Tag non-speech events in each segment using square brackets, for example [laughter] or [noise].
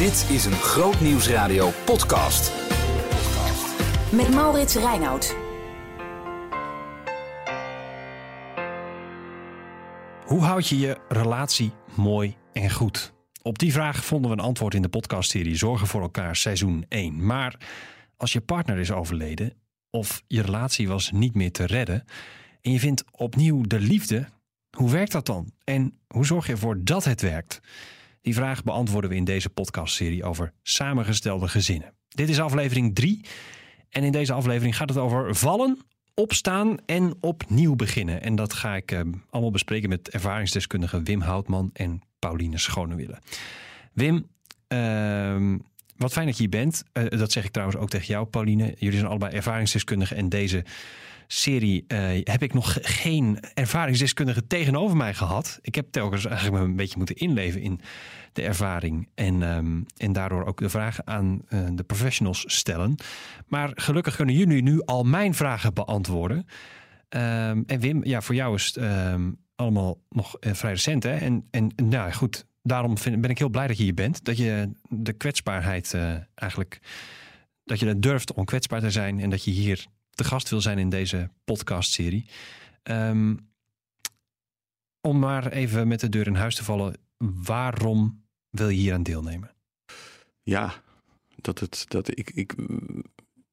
Dit is een Groot Nieuwsradio podcast. Met Maurits Reinoud. Hoe houd je je relatie mooi en goed? Op die vraag vonden we een antwoord in de podcastserie Zorgen voor elkaar seizoen 1. Maar als je partner is overleden of je relatie was niet meer te redden en je vindt opnieuw de liefde, hoe werkt dat dan? En hoe zorg je ervoor dat het werkt? Die vraag beantwoorden we in deze podcastserie over samengestelde gezinnen. Dit is aflevering 3 en in deze aflevering gaat het over vallen, opstaan en opnieuw beginnen. En dat ga ik eh, allemaal bespreken met ervaringsdeskundige Wim Houtman en Pauline Schonewille. Wim, ehm, wat fijn dat je hier bent. Eh, dat zeg ik trouwens ook tegen jou, Pauline. Jullie zijn allebei ervaringsdeskundigen en deze serie eh, heb ik nog geen ervaringsdeskundige tegenover mij gehad. Ik heb telkens eigenlijk me een beetje moeten inleven in de ervaring. En, ehm, en daardoor ook de vragen aan eh, de professionals stellen. Maar gelukkig kunnen jullie nu al mijn vragen beantwoorden. Ehm, en Wim, ja, voor jou is het ehm, allemaal nog eh, vrij recent. Hè? En, en nou goed, daarom ben ik heel blij dat je hier bent. Dat je de kwetsbaarheid eigenlijk. Dat je het durft om kwetsbaar te zijn en dat je hier te gast wil zijn in deze podcastserie. Um, om maar even met de deur in huis te vallen, waarom wil je hier aan deelnemen? Ja, dat het, dat ik, ik,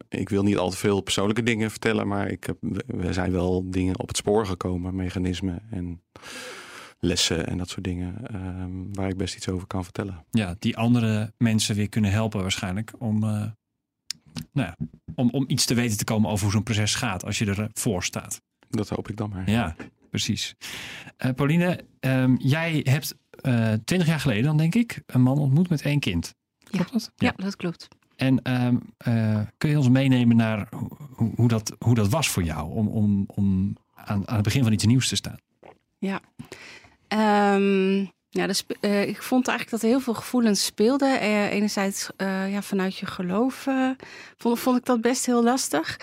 ik wil niet al te veel persoonlijke dingen vertellen, maar ik heb, we zijn wel dingen op het spoor gekomen, mechanismen en lessen en dat soort dingen, um, waar ik best iets over kan vertellen. Ja, die andere mensen weer kunnen helpen waarschijnlijk om uh, nou ja, om, om iets te weten te komen over hoe zo'n proces gaat als je ervoor staat. Dat hoop ik dan maar. Ja, precies. Uh, Pauline, um, jij hebt uh, twintig jaar geleden dan denk ik een man ontmoet met één kind. Klopt dat? Ja, ja dat klopt. En um, uh, kun je ons meenemen naar hoe, hoe, dat, hoe dat was voor jou om, om, om aan, aan het begin van iets nieuws te staan? Ja. Um, ja, dus, ik vond eigenlijk dat er heel veel gevoelens speelden. Uh, enerzijds uh, ja, vanuit je geloof vond, vond ik dat best heel lastig.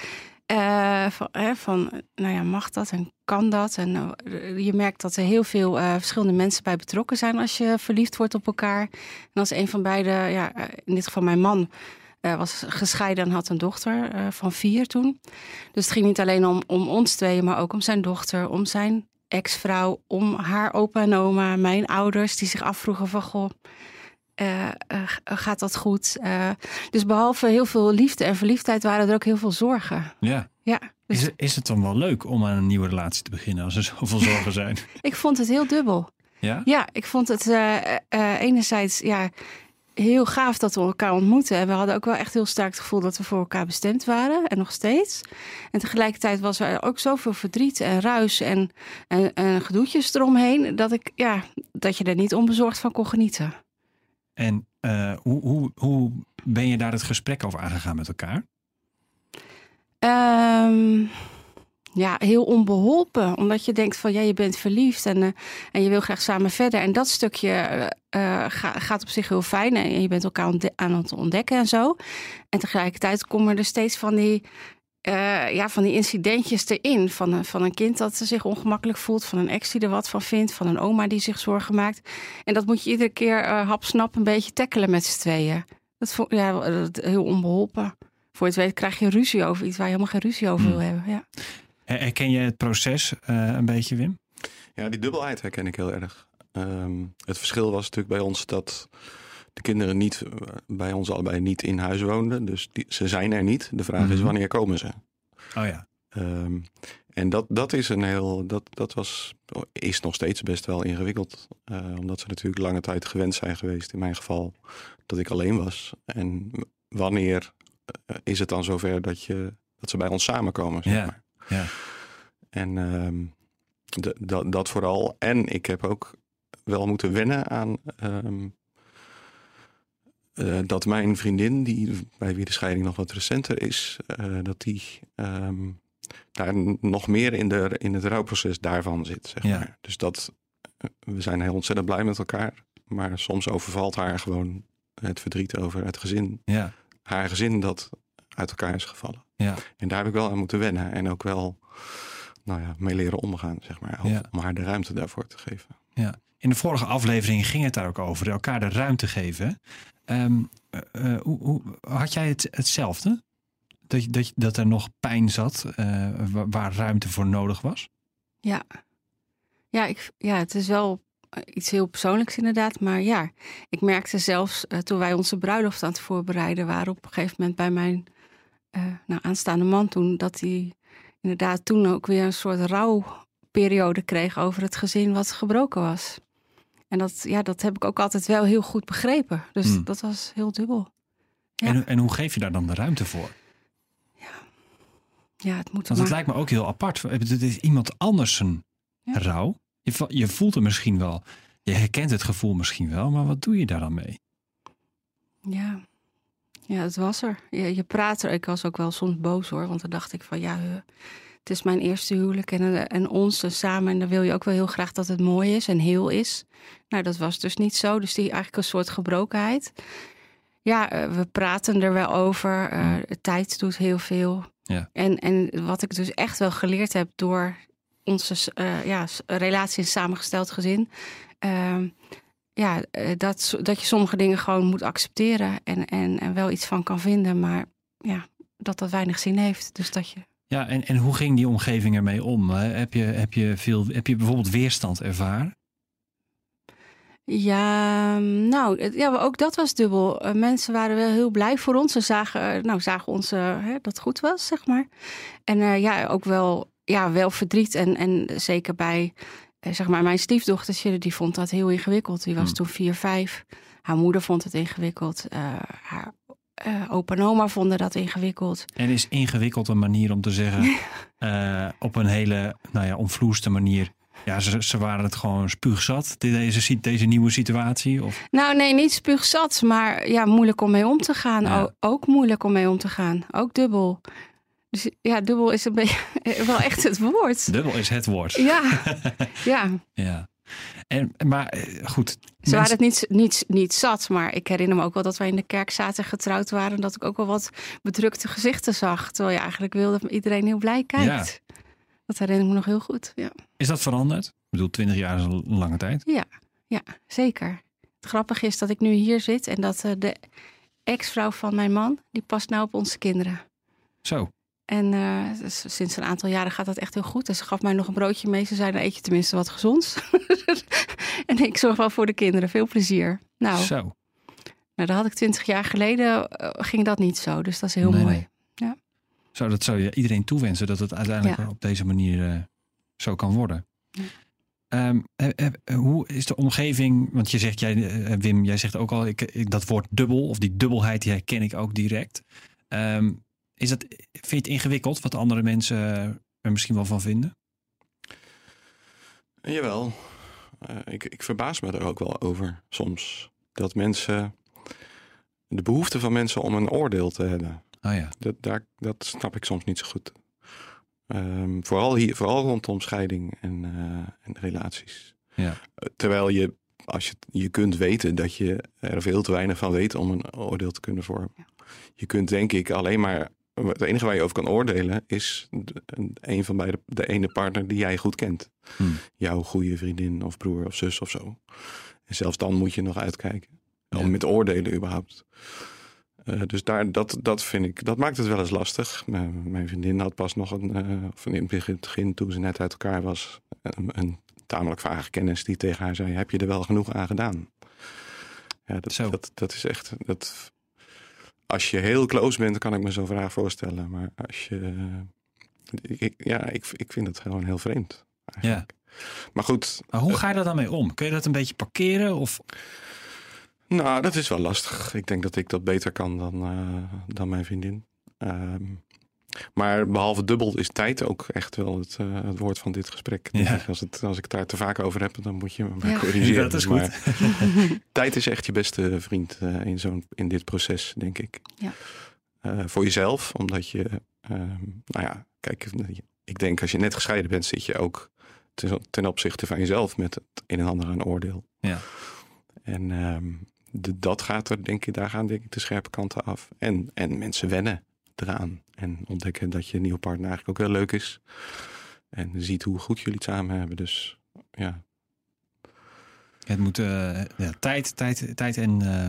van, van, nou ja, mag dat en kan dat? En je merkt dat er heel veel verschillende mensen bij betrokken zijn als je verliefd wordt op elkaar. En als een van beide, ja, in dit geval mijn man, was gescheiden en had een dochter van vier toen. Dus het ging niet alleen om, om ons tweeën, maar ook om zijn dochter, om zijn ex-vrouw om haar opa en oma, mijn ouders, die zich afvroegen van goh. Uh, uh, gaat dat goed? Uh, dus behalve heel veel liefde en verliefdheid waren er ook heel veel zorgen. Ja. ja dus... is, het, is het dan wel leuk om aan een nieuwe relatie te beginnen als er zoveel [laughs] zorgen zijn? ik vond het heel dubbel. Ja? Ja, ik vond het enerzijds, ja, heel gaaf dat we elkaar ontmoeten. En we hadden ook wel echt heel sterk het gevoel dat we voor elkaar bestemd waren. En nog steeds. En tegelijkertijd was er ook zoveel verdriet en ruis en, en, en gedoetjes eromheen. Dat, ik, ja, dat je er niet onbezorgd van kon genieten. En uh, hoe, hoe, hoe ben je daar het gesprek over aangegaan met elkaar? Um, ja, heel onbeholpen. Omdat je denkt van ja, je bent verliefd en, uh, en je wil graag samen verder. En dat stukje uh, ga, gaat op zich heel fijn. En je bent elkaar aan het ontdekken en zo. En tegelijkertijd komen er steeds van die, uh, ja, van die incidentjes erin. Van een, van een kind dat zich ongemakkelijk voelt. Van een ex die er wat van vindt. Van een oma die zich zorgen maakt. En dat moet je iedere keer hapsnap een beetje tackelen met z'n tweeën. Dat vond ja, heel onbeholpen. Voor je het weet krijg je ruzie over iets waar je helemaal geen ruzie over wil hebben. Ja. Herken je het proces uh, een beetje, Wim? Ja, die dubbelheid herken ik heel erg. Um, het verschil was natuurlijk bij ons dat de kinderen niet bij ons allebei niet in huis woonden. Dus die, ze zijn er niet. De vraag mm -hmm. is wanneer komen ze? Oh ja. Um, en dat, dat is een heel. Dat, dat was, is nog steeds best wel ingewikkeld. Uh, omdat ze natuurlijk lange tijd gewend zijn geweest. In mijn geval dat ik alleen was. En wanneer is het dan zover dat, je, dat ze bij ons samenkomen? Zeg ja. maar. Ja. En um, de, dat, dat vooral. En ik heb ook wel moeten wennen aan um, uh, dat mijn vriendin, die bij wie de scheiding nog wat recenter is, uh, dat die um, daar nog meer in, de, in het rouwproces daarvan zit. Zeg ja. maar. Dus dat we zijn heel ontzettend blij met elkaar, maar soms overvalt haar gewoon het verdriet over het gezin. Ja. Haar gezin dat uit elkaar is gevallen. Ja. En daar heb ik wel aan moeten wennen. En ook wel nou ja, mee leren omgaan, zeg maar. Ja. Om haar de ruimte daarvoor te geven. Ja. In de vorige aflevering ging het daar ook over, elkaar de ruimte geven. Ehm, eh, eh, hoe, hoe, had jij het, hetzelfde? Dat, je- dat, je- dat er nog pijn zat eh, wa- waar ruimte voor nodig was? Ja. Ja, ik, ja, het is wel iets heel persoonlijks inderdaad. Maar ja, ik merkte zelfs toen wij onze bruiloft aan het voorbereiden waren... op een gegeven moment bij mijn eh, nou, aanstaande man toen... dat hij inderdaad toen ook weer een soort rouwperiode kreeg... over het gezin wat gebroken was. En dat, ja, dat heb ik ook altijd wel heel goed begrepen. Dus Hmm. dat was heel dubbel. Ja. En, en hoe geef je daar dan de ruimte voor? Ja, het moet Want het lijkt me ook heel apart. Het is iemand anders een Ja. rouw. Je, je voelt het misschien wel. Je herkent het gevoel misschien wel. Maar wat doe je daar dan mee? Ja. Ja, het was er. Je, je praat er. Ik was ook wel soms boos hoor. Want dan dacht ik van ja, eh, het is mijn eerste huwelijk en, eh, en ons eh, samen. En dan wil je ook wel heel graag dat het mooi is en heel is. Nou, dat was dus niet zo. Dus die eigenlijk een soort gebrokenheid. Ja, we praten er wel over. Tijd doet heel veel. Ja. En, en wat ik dus echt wel geleerd heb door onze ja, relatie in samengesteld gezin. ehm, ja, eh, dat, dat je sommige dingen gewoon moet accepteren en, en, en wel iets van kan vinden, maar ja, dat dat weinig zin heeft. Dus dat je. Ja, en, en hoe ging die omgeving ermee om? Heb je, heb, je veel, heb je bijvoorbeeld weerstand ervaren? Ja, nou, het- ja, ook dat was dubbel. Eh, mensen waren wel heel blij voor ons. Ze zagen, eh, nou, zagen ons hè, dat het goed was, zeg maar. En ja, ook wel, ja, wel verdriet. En, en zeker bij, zeg maar, mijn stiefdochtertje, die vond dat heel ingewikkeld. Die was Hmm. toen vier, vijf. Haar moeder vond het ingewikkeld. Eh, haar eh, opa en oma vonden dat ingewikkeld. En is ingewikkeld een manier om te zeggen, [laughs] eh, op een hele nou ja, omvloeste manier. Ja, ze, ze waren het gewoon spuugzat, deze, deze nieuwe situatie. Of, Nou, nee, niet spuugzat, maar ja, moeilijk om mee om te gaan. Ja. Ook moeilijk om mee om te gaan. Ook dubbel. Dus ja, dubbel is een beetje [laughs] wel echt het woord. dubbel is het woord. Ja, [laughs] ja. Ja. En, maar eh, goed. Ze mensen- waren het niet, niet, niet zat, maar ik herinner me ook wel dat wij in de kerk zaten getrouwd waren. Dat ik ook wel wat bedrukte gezichten zag. Terwijl je eigenlijk wilde dat iedereen heel blij kijkt. Dat herinner ik me nog heel goed. Ja, Is dat veranderd? Ik bedoel, 20 jaar is een lange tijd. ja zeker. Het grappige is dat ik nu hier zit en dat eh, de ex-vrouw van mijn man, die past nou op onze kinderen. Zo. En eh, dus sinds een aantal jaren gaat dat echt heel goed. En ze gaf mij nog een broodje mee. Ze zei, dan eet je tenminste wat gezonds. [laughs] en ik zorg wel voor de kinderen. Veel plezier. Nou, Zo. nou dat had ik twintig jaar geleden, eh, ging dat niet zo. Dus dat is heel Nee, mooi. nee. Zo, dat zou je iedereen toewensen dat het uiteindelijk Ja. op deze manier eh, zo kan worden. Ja. Ehm, eh, eh, hoe is de omgeving? Want je zegt, jij, Wim, jij zegt ook al, ik, ik- dat woord dubbel of die dubbelheid, die herken ik ook direct. Ehm, is dat, vind je het ingewikkeld wat andere mensen er misschien wel van vinden? Jawel. Eh, ik, ik verbaas me er ook wel over soms. Dat mensen. De behoefte van mensen om een oordeel te hebben. Oh ja. Dat, daar, dat snap ik soms niet zo goed. Ehm, vooral, hier, vooral rondom scheiding en, eh, en relaties. Ja. Eh, Terwijl je, als je, je kunt weten dat je er veel te weinig van weet om een oordeel te kunnen vormen. Je kunt denk ik alleen maar. Het enige waar je over kan oordelen is de- een, van beide, de ene partner die jij goed kent. Hmm. Jouw goede vriendin of broer of zus of zo. En zelfs dan moet je nog uitkijken. Ja. Om met oordelen überhaupt. Eh, dus daar, dat, dat vind ik, dat maakt het wel eens lastig. Mijn, mijn vriendin had pas nog een, eh, of in het begin toen ze net uit elkaar was, een, een tamelijk vage kennis die tegen haar zei: Heb je er wel genoeg aan gedaan? Ja, dat, dat, dat is echt. Dat, als je heel close bent, kan ik me zo'n vraag voorstellen. Maar als je. ik- ja, ik, ik vind het gewoon heel vreemd. Eigenlijk. Maar goed, Maar hoe ga je daar dan mee om? Kun je dat een beetje parkeren? Of Nou, dat is wel lastig. Ik denk dat ik dat beter kan dan, eh, dan mijn vriendin. Ehm, maar behalve dubbel is tijd ook echt wel het, eh, het woord van dit gesprek. denk Ja. ik. Als, het, als ik het daar te vaak over heb, dan moet je me maar Ja. corrigeren. Dat is Maar [laughs] tijd is echt je beste vriend eh, in, zo'n, in dit proces, denk ik. Ja. Eh, voor jezelf, omdat je... ehm, nou ja, kijk, ik denk als je net gescheiden bent, zit je ook ten, ten opzichte van jezelf met het een en ander aan oordeel. Ja. En ehm, de, dat gaat er, denk ik, daar gaan denk ik de scherpe kanten af. En, en mensen wennen eraan. En ontdekken dat je nieuwe partner eigenlijk ook heel leuk is. En ziet hoe goed jullie het samen hebben. Dus ja. Het moet eh, ja, tijd, tijd, tijd en, eh,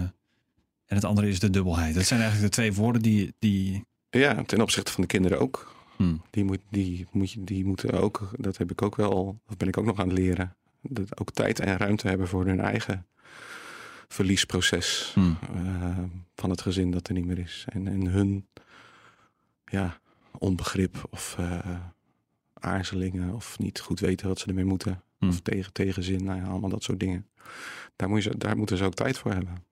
en het andere is de dubbelheid. Dat zijn eigenlijk de twee woorden die, die Ja, ten opzichte van de kinderen ook. Hmm. Die, moet, die, moet je, die moeten ook, dat heb ik ook wel, dat ben ik ook nog aan het leren. Dat ook tijd en ruimte hebben voor hun eigen verliesproces Hmm. eh, van het gezin dat er niet meer is. En, en hun ja, onbegrip of eh, aarzelingen of niet goed weten wat ze ermee moeten. Hmm. Of tegen, tegenzin, nou ja, allemaal dat soort dingen. Daar, moet je, daar moeten ze ook tijd voor hebben.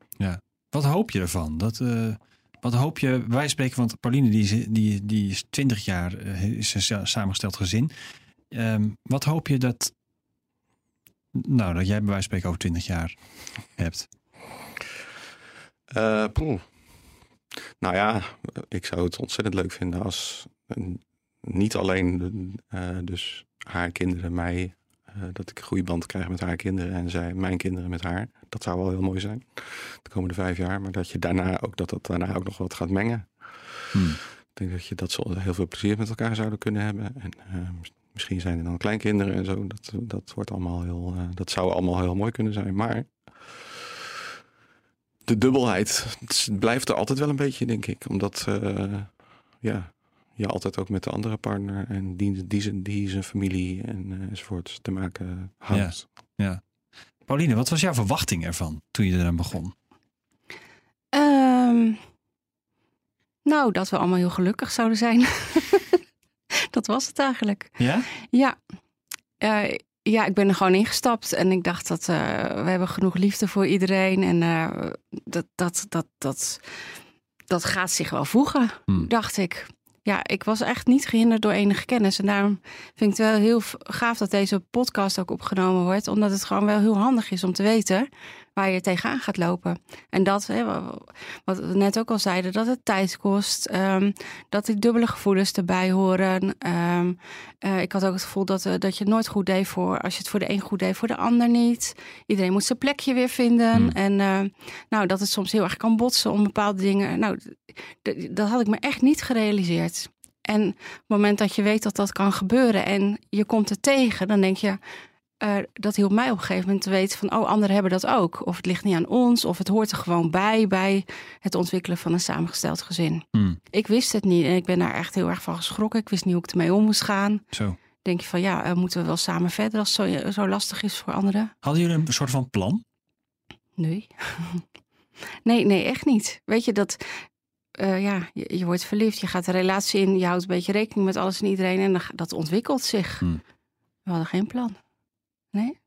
Wat hoop je ervan? Dat, eh, wat hoop je, wij spreken, want Pauline die, is- die, die is 20 jaar, eh, is een sa- samengesteld gezin. Ehm, wat hoop je dat, nou, dat jij bij wijze van spreken over 20 jaar hebt? Eh, poeh. Nou ja, ik zou het ontzettend leuk vinden als niet alleen eh, dus haar kinderen mij, eh, dat ik een goede band krijg met haar kinderen en zij mijn kinderen met haar. Dat zou wel heel mooi zijn de komende vijf jaar, maar dat je daarna ook dat dat daarna ook nog wat gaat mengen. Hmm. Ik denk dat je dat ze heel veel plezier met elkaar zouden kunnen hebben. En eh, misschien zijn er dan kleinkinderen en zo. Dat, dat, wordt allemaal heel, dat zou allemaal heel mooi kunnen zijn. Maar de dubbelheid het blijft er altijd wel een beetje, denk ik. Omdat eh, ja, je altijd ook met de andere partner en die, die, zijn, die zijn familie en, eh, enzovoort te maken houdt. Pauline, wat was jouw verwachting ervan toen je eraan begon? Ehm, nou, dat we allemaal heel gelukkig zouden zijn. [laughs] dat was het eigenlijk. Ja? Ja. Eh, ja, ik ben er gewoon ingestapt en ik dacht dat eh, we hebben genoeg liefde voor iedereen en eh, dat, dat, dat, dat, dat gaat zich wel voegen, Hmm. dacht ik. Ja, ik was echt niet gehinderd door enige kennis. En daarom vind ik het wel heel gaaf dat deze podcast ook opgenomen wordt. Omdat het gewoon wel heel handig is om te weten waar je tegenaan gaat lopen. En dat, hè, wa- wat we net ook al zeiden, dat het tijd kost. ehm, dat die dubbele gevoelens erbij horen. Ehm, eh, ik had ook het gevoel dat, eh, dat je het nooit goed deed voor... als je het voor de een goed deed, voor de ander niet. Iedereen moet zijn plekje weer vinden. Hmm. En eh, nou, dat het soms heel erg kan botsen om bepaalde dingen. Nou, dat had ik me echt niet gerealiseerd. En op het moment dat je weet dat dat kan gebeuren en je komt er tegen, dan denk je, eh, dat hielp mij op een gegeven moment te weten van, oh, anderen hebben dat ook. Of het ligt niet aan ons, of het hoort er gewoon bij, bij het ontwikkelen van een samengesteld gezin. Hmm. Ik wist het niet en ik ben daar echt heel erg van geschrokken. Ik wist niet hoe ik ermee om moest gaan. Zo. Denk je van, ja, eh, moeten we wel samen verder als het zo, zo lastig is voor anderen? Hadden jullie een soort van plan? Nee. [laughs] nee, nee, echt niet. Weet je dat, eh, ja, je, je wordt verliefd, je gaat een relatie in, je houdt een beetje rekening met alles en iedereen en dat ontwikkelt zich. Hmm. We hadden geen plan. Nee?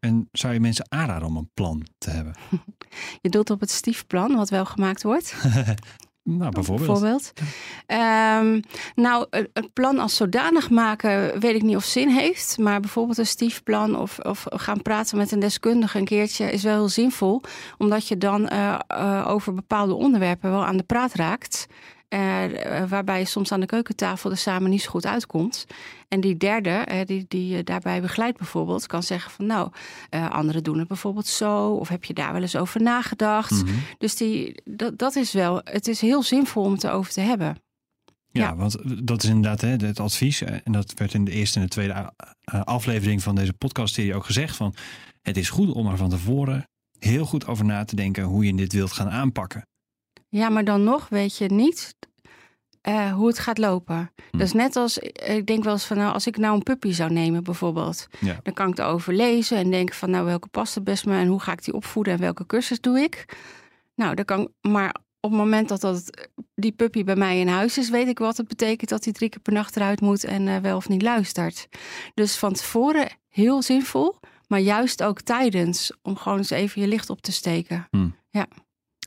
En zou je mensen aanraden om een plan te hebben? [laughs] Je doelt op het stiefplan, wat wel gemaakt wordt. [laughs] Nou, bijvoorbeeld. Bijvoorbeeld. Ehm, nou, een- plan als zodanig maken, weet ik niet of zin heeft. Maar bijvoorbeeld een stiefplan of, of gaan praten met een deskundige een keertje is wel heel zinvol. Omdat je dan eh, eh, over bepaalde onderwerpen wel aan de praat raakt. Eh, eh, waarbij je soms aan de keukentafel er samen niet zo goed uitkomt. En die derde, eh, die, die je daarbij begeleidt bijvoorbeeld, kan zeggen van nou, eh, anderen doen het bijvoorbeeld zo. Of heb je daar wel eens over nagedacht? Mhm. Dus die, dat, dat is wel, het is heel zinvol om het erover te hebben. Ja, Ja. want dat is inderdaad hè, het advies. eh, En dat werd in de eerste en de tweede eh, aflevering van deze podcastserie ook gezegd. Van, het is goed om er van tevoren heel goed over na te denken hoe je dit wilt gaan aanpakken. Ja, maar dan nog weet je niet eh, hoe het gaat lopen. Hm. Dat is net als, ik denk wel eens van, nou, als ik nou een puppy zou nemen bijvoorbeeld. Ja. Dan kan ik erover lezen en denken van, nou, welke past het best me en hoe ga ik die opvoeden en welke cursus doe ik. Nou, dan kan, maar op het moment dat, dat die puppy bij mij in huis is, weet ik wat het betekent dat hij drie keer per nacht eruit moet en eh, wel of niet luistert. Dus van tevoren heel zinvol, maar juist ook tijdens om gewoon eens even je licht op te steken.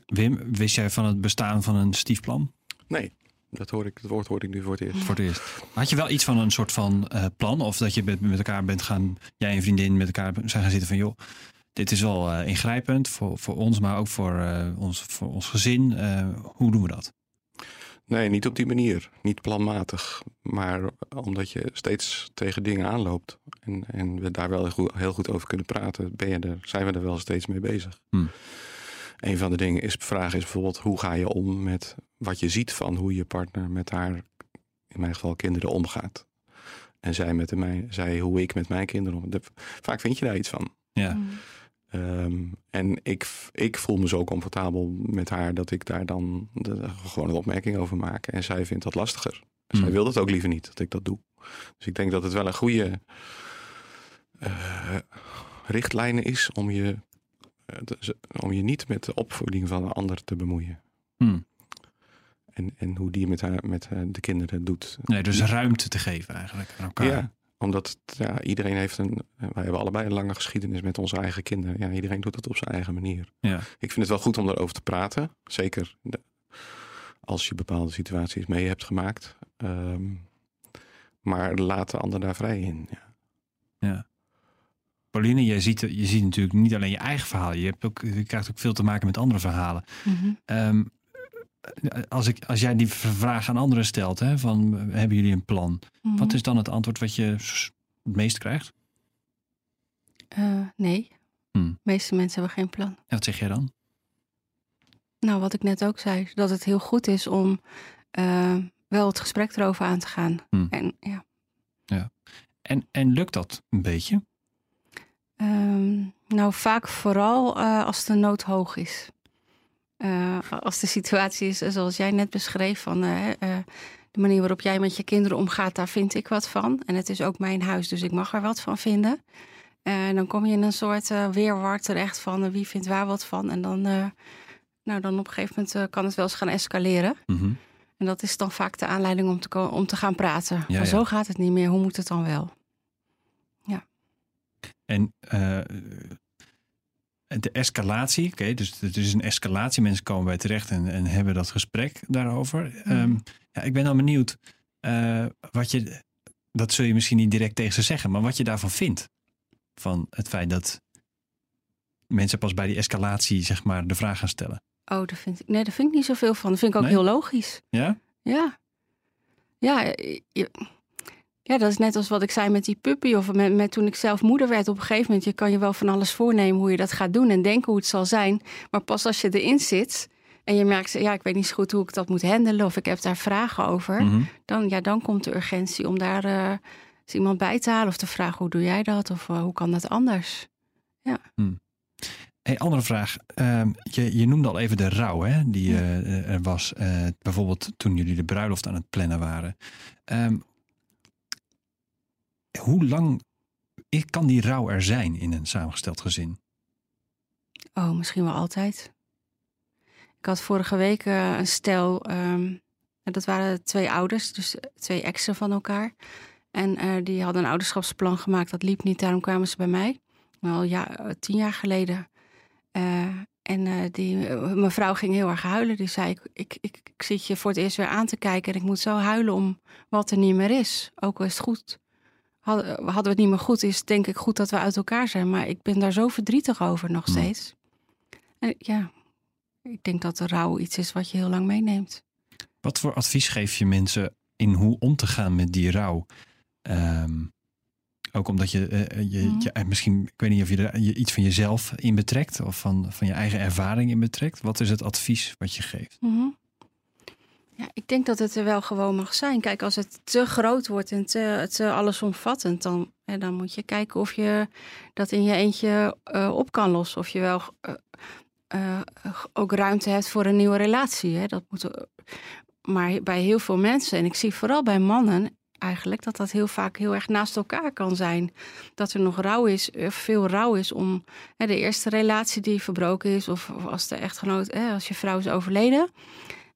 Wim, wist jij van het bestaan van een stiefplan? Nee, dat, hoor ik, dat woord hoor ik nu voor het eerst. Voor het eerst. Had je wel iets van een soort van eh, plan? Of dat je met, met elkaar bent gaan, jij en vriendin met elkaar zijn gaan zitten van joh, dit is wel eh, ingrijpend voor, voor ons, maar ook voor, eh, ons, voor ons gezin. Hoe doen we dat? Nee, niet op die manier. Niet planmatig. Maar omdat je steeds tegen dingen aanloopt. En, en we daar wel heel goed, heel goed over kunnen praten, ben je er, zijn we er wel steeds mee bezig. Hmm. Een van de dingen is, vraag is bijvoorbeeld, hoe ga je om met wat je ziet van hoe je partner met haar, in mijn geval kinderen, omgaat. En zij, met de, mij, zij hoe ik met mijn kinderen om. De- vaak vind je daar iets van. Ja. Mm. Ehm, en ik, ik voel me zo comfortabel met haar dat ik daar dan de, gewoon een opmerking over maak. En zij vindt dat lastiger. Zij Hmm. wil dat ook liever niet, dat ik dat doe. Dus ik denk dat het wel een goede eh, richtlijn is om je, om je niet met de opvoeding van een ander te bemoeien. Hmm. En, en hoe die met, haar, met eh, de kinderen doet. Nee, dus ruimte te geven eigenlijk aan elkaar. Ja, omdat ja, iedereen heeft een. Wij hebben allebei een lange geschiedenis met onze eigen kinderen. Ja, iedereen doet het op zijn eigen manier. Ja. Ik vind het wel goed om daarover te praten. Zeker de- als je bepaalde situaties mee hebt gemaakt. Ehm, maar laat de ander daar vrij in. Ja. Pauline, jij ziet, je ziet natuurlijk niet alleen je eigen verhaal. Je, hebt ook, je krijgt ook veel te maken met andere verhalen. Mhm. Ehm, als, ik, als jij die vraag aan anderen stelt, hè, van hebben jullie een plan? Mhm. Wat is dan het antwoord wat je het meest krijgt? Eh, nee. Hmm. De meeste mensen hebben geen plan. En wat zeg jij dan? Nou, wat ik net ook zei, dat het heel goed is om eh, wel het gesprek erover aan te gaan. Hmm. En ja, En, en lukt dat een beetje? Ehm, nou, vaak vooral eh, als de nood hoog is. Eh, als de situatie is zoals jij net beschreef, van eh, eh, de manier waarop jij met je kinderen omgaat, daar vind ik wat van. En het is ook mijn huis, dus ik mag er wat van vinden. En dan kom je in een soort eh, weerwar terecht van eh, wie vindt waar wat van. En dan, eh, nou, dan op een gegeven moment eh, kan het wel eens gaan escaleren. Mhm. En dat is dan vaak de aanleiding om te, om te gaan praten. Ja, Van ja. zo gaat het niet meer, hoe moet het dan wel? En eh, de escalatie, oké, dus het is een escalatie. Mensen komen bij terecht en, en hebben dat gesprek daarover. Ehm, ja, ik ben dan benieuwd eh, wat je, dat zul je misschien niet direct tegen ze zeggen, maar wat je daarvan vindt. Van het feit dat mensen pas bij die escalatie, zeg maar, de vraag gaan stellen. Oh, dat vind ik, nee, daar vind ik niet zoveel van. Dat vind ik ook Nee? heel logisch. Ja? Ja. Ja, je- ja, dat is net als wat ik zei met die puppy. Of met, met toen ik zelf moeder werd. Op een gegeven moment, je kan je wel van alles voornemen hoe je dat gaat doen. En denken hoe het zal zijn. Maar pas als je erin zit en je merkt, ja, ik weet niet zo goed hoe ik dat moet handelen. Of ik heb daar vragen over. Mhm. Dan, ja, dan komt de urgentie om daar eens iemand bij te halen. Of te vragen, hoe doe jij dat? Of eh, hoe kan dat anders? Hey, andere vraag. Ehm, je, je noemde al even de rouw hè, die eh, er was. bijvoorbeeld toen jullie de bruiloft aan het plannen waren. Ehm, hoe lang kan die rouw er zijn in een samengesteld gezin? Oh, misschien wel altijd. Ik had vorige week eh, een stel. ehm, dat waren twee ouders, dus twee exen van elkaar. En eh, die hadden een ouderschapsplan gemaakt. Dat liep niet, daarom kwamen ze bij mij. Wel ja, eh, tien jaar geleden. En die mevrouw ging heel erg huilen. Die zei: ik, ik, ik, ik zit je voor het eerst weer aan te kijken. En ik moet zo huilen om wat er niet meer is. Ook al is het goed. Hadden, hadden we het niet meer goed, is denk ik goed dat we uit elkaar zijn. Maar ik ben daar zo verdrietig over nog steeds. En ja, ik denk dat de rouw iets is wat je heel lang meeneemt. Wat voor advies geef je mensen in hoe om te gaan met die rouw? Ehm, ook omdat je, eh, je, Mhm. je- eh, misschien, ik weet niet of je er je iets van jezelf in betrekt of van, van je eigen ervaring in betrekt. Wat is het advies wat je geeft? Mhm. Ja, ik denk dat het er wel gewoon mag zijn. Kijk, als het te groot wordt en te, te allesomvattend, dan, hè, dan moet je kijken of je dat in je eentje eh, op kan lossen. Of je wel eh, eh, ook ruimte hebt voor een nieuwe relatie. Hè. Dat moet, maar bij heel veel mensen, en ik zie vooral bij mannen eigenlijk, dat dat heel vaak heel erg naast elkaar kan zijn. Dat er nog rouw is, veel rouw is om hè, de eerste relatie die verbroken is, of, of als de echtgenoot, hè, als je vrouw is overleden.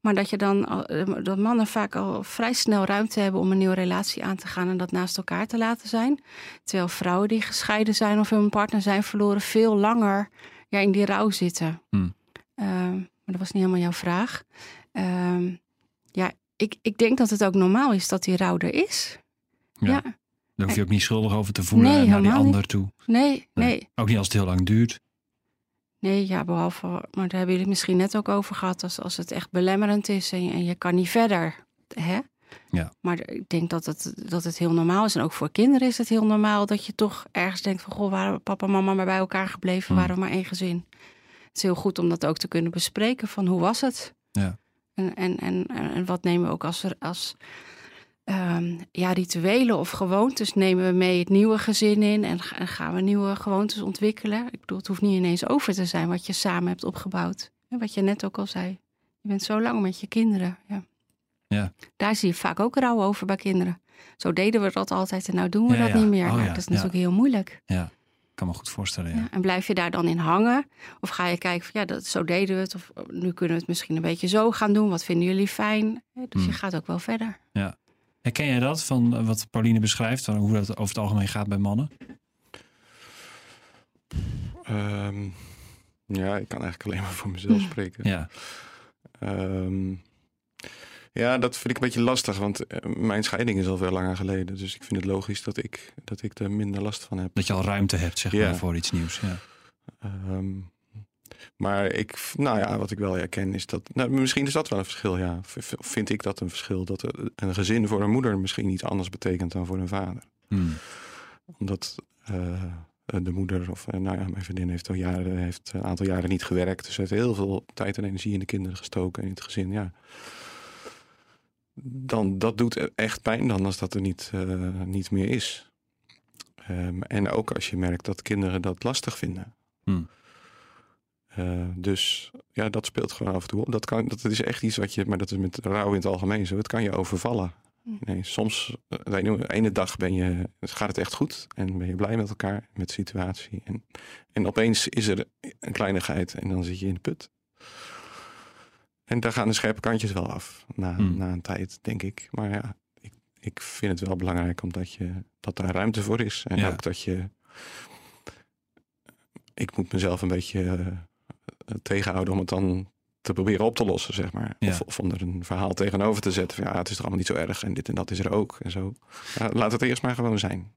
Maar dat je dan eh, dat mannen vaak al vrij snel ruimte hebben om een nieuwe relatie aan te gaan en dat naast elkaar te laten zijn. Terwijl vrouwen die gescheiden zijn of hun partner zijn verloren, veel langer ja, in die rouw zitten. Hmm. Ehm, maar dat was niet helemaal jouw vraag. Ehm, ja, ik, ik denk dat het ook normaal is dat die rouw er is. Ja. Ja. Daar hoef je ook niet schuldig over te voelen Nee, naar die ander toe. Nee, nee. Ook niet als het heel lang duurt. Nee, ja, behalve, maar daar hebben jullie het misschien net ook over gehad, als, als het echt belemmerend is en je, en je kan niet verder. Hè? Ja. Maar ik denk dat het, dat het heel normaal is. En ook voor kinderen is het heel normaal dat je toch ergens denkt van, goh, waren papa en mama maar bij elkaar gebleven, Hmm. waren we maar één gezin. Het is heel goed om dat ook te kunnen bespreken van hoe was het? Ja. En, en, en, en wat nemen we ook als, als ehm, ja, rituelen of gewoontes nemen we mee het nieuwe gezin in en, ga- en gaan we nieuwe gewoontes ontwikkelen. Ik bedoel, het hoeft niet ineens over te zijn wat je samen hebt opgebouwd. En wat je net ook al zei. Je bent zo lang met je kinderen. Ja. Ja. Daar zie je vaak ook rouw over bij kinderen. Zo deden we dat altijd en nou doen we Ja, dat ja. niet meer. Oh, Nou, ja, dat is ja. natuurlijk heel moeilijk. Ja, kan me goed voorstellen. Ja. Ja, en blijf je daar dan in hangen? Of ga je kijken van ja, dat, zo deden we het. Of nu kunnen we het misschien een beetje zo gaan doen. Wat vinden jullie fijn? Dus Hmm. je gaat ook wel verder. Herken jij dat van eh, wat Pauline beschrijft, van hoe dat over het algemeen gaat bij mannen? Ehm, ja, ik kan eigenlijk alleen maar voor mezelf spreken. Ja, Ehm, ja, dat vind ik een beetje lastig, want eh, mijn scheiding is al veel langer geleden. Dus ik vind het logisch dat ik, dat ik er minder last van heb. dat je al ruimte hebt, zeg Ja. maar, voor iets nieuws. Ja. Ehm, maar ik, nou ja, wat ik wel herken is dat. Nou, misschien is dat wel een verschil, ja. V- Vind ik dat een verschil? Dat een gezin voor een moeder misschien iets anders betekent dan voor een vader. Hmm. Omdat eh, de moeder, of eh, nou ja, mijn vriendin heeft al jaren, heeft een aantal jaren niet gewerkt. Dus ze heeft heel veel tijd en energie in de kinderen gestoken en in het gezin. Ja. Dan, dat doet echt pijn dan als dat er niet, eh, niet meer is. Ehm, en ook als je merkt dat kinderen dat lastig vinden. Hmm. Eh, dus ja, dat speelt gewoon af en toe op. Dat, kan, dat is echt iets wat je, maar dat is met rouw in het algemeen zo. Het kan je overvallen. Hmm. Nee, soms, eh, de ene, de ene dag ben je, gaat het echt goed en ben je blij met elkaar, met de situatie. En, en opeens is er een kleinigheid en dan zit je in de put. En daar gaan de scherpe kantjes wel af na, Hmm. na een tijd, denk ik. Maar ja, ik, ik vind het wel belangrijk omdat je, dat daar ruimte voor is. En Ja. ook dat je... Ik moet mezelf een beetje eh, eh, tegenhouden om het dan te proberen op te lossen, zeg maar. Ja. Of, of om er een verhaal tegenover te zetten. Van, ja, het is er allemaal niet zo erg en dit en dat is er ook. En zo. Ja, laat het eerst maar gewoon zijn.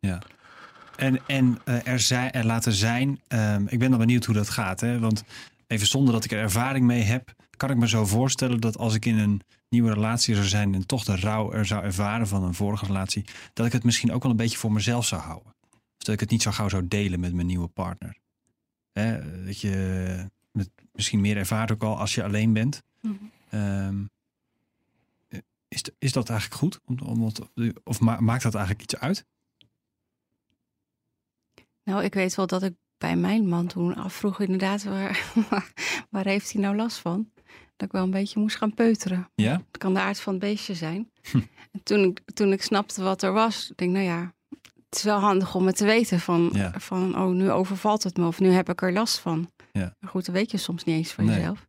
En, en eh, er, zijn, er laten zijn, ehm, ik ben dan benieuwd hoe dat gaat. Hè? Want even zonder dat ik er ervaring mee heb, kan ik me zo voorstellen dat als ik in een nieuwe relatie zou zijn en toch de rouw er zou ervaren van een vorige relatie, dat ik het misschien ook wel een beetje voor mezelf zou houden. Of dat ik het niet zo gauw zou delen met mijn nieuwe partner. Hè? Dat je misschien meer ervaart ook al als je alleen bent. Mhm. Ehm, is, is dat eigenlijk goed? Om, om of ma- maakt dat eigenlijk iets uit? Nou, ik weet wel dat ik bij mijn man toen afvroeg inderdaad... [laughs] waar, waar heeft hij nou last van? Dat ik wel een beetje moest gaan peuteren. Ja? Het kan de aard van het beestje zijn. Hm. En toen, ik, toen ik snapte wat er was, denk ik, nou ja, het is wel handig om het te weten van, Ja. van, oh, nu overvalt het me of nu heb ik er last van. Ja. Maar goed, dat weet je soms niet eens van Nee. jezelf.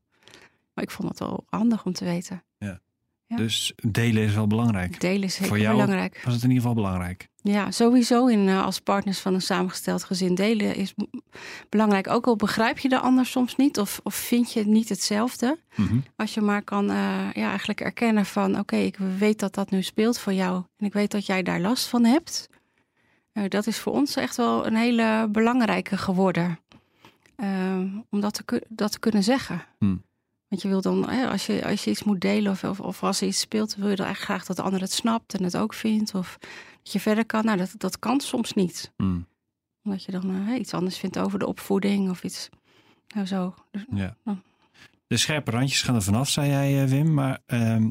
Maar ik vond het wel handig om te weten. Ja. Dus delen is wel belangrijk. Delen is Voor jou belangrijk. Was het in ieder geval belangrijk? Ja, sowieso in, eh, als partners van een samengesteld gezin delen is belangrijk. Ook al begrijp je de ander soms niet of, of vind je het niet hetzelfde. Mhm. Als je maar kan eh, ja, eigenlijk erkennen van... oké, ik weet dat dat nu speelt voor jou... en ik weet dat jij daar last van hebt. Eh, dat is voor ons echt wel een hele belangrijke geworden. Eh, om dat te, dat te kunnen zeggen. Hmm. Want je wil dan, hè, als, je, als je iets moet delen of, of, of als er iets speelt... wil je dan echt graag dat de ander het snapt en het ook vindt. Of dat je verder kan. Nou, dat, dat kan soms niet. Mm. Omdat je dan eh, iets anders vindt over de opvoeding of iets... Nou zo. Dus- Ja. Ja. De scherpe randjes gaan er vanaf, zei jij, Wim. Maar ehm,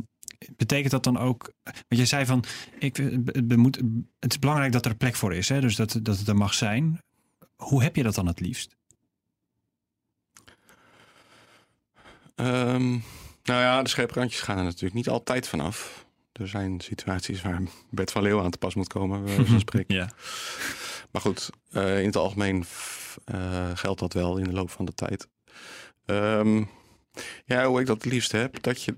betekent dat dan ook... Want jij zei van, ik, het, moet, het is belangrijk dat er plek voor is. Hè? Dus dat, dat het er mag zijn. Hoe heb je dat dan het liefst? Ehm, nou ja, de scherpe randjes gaan er natuurlijk niet altijd vanaf. Er zijn situaties waar Bert van Leeuwen aan te pas moet komen, van [laughs] spreken. Ja. Maar goed, eh, in het algemeen eh, geldt dat wel in de loop van de tijd. Ehm, ja, hoe ik dat het liefst heb, dat je.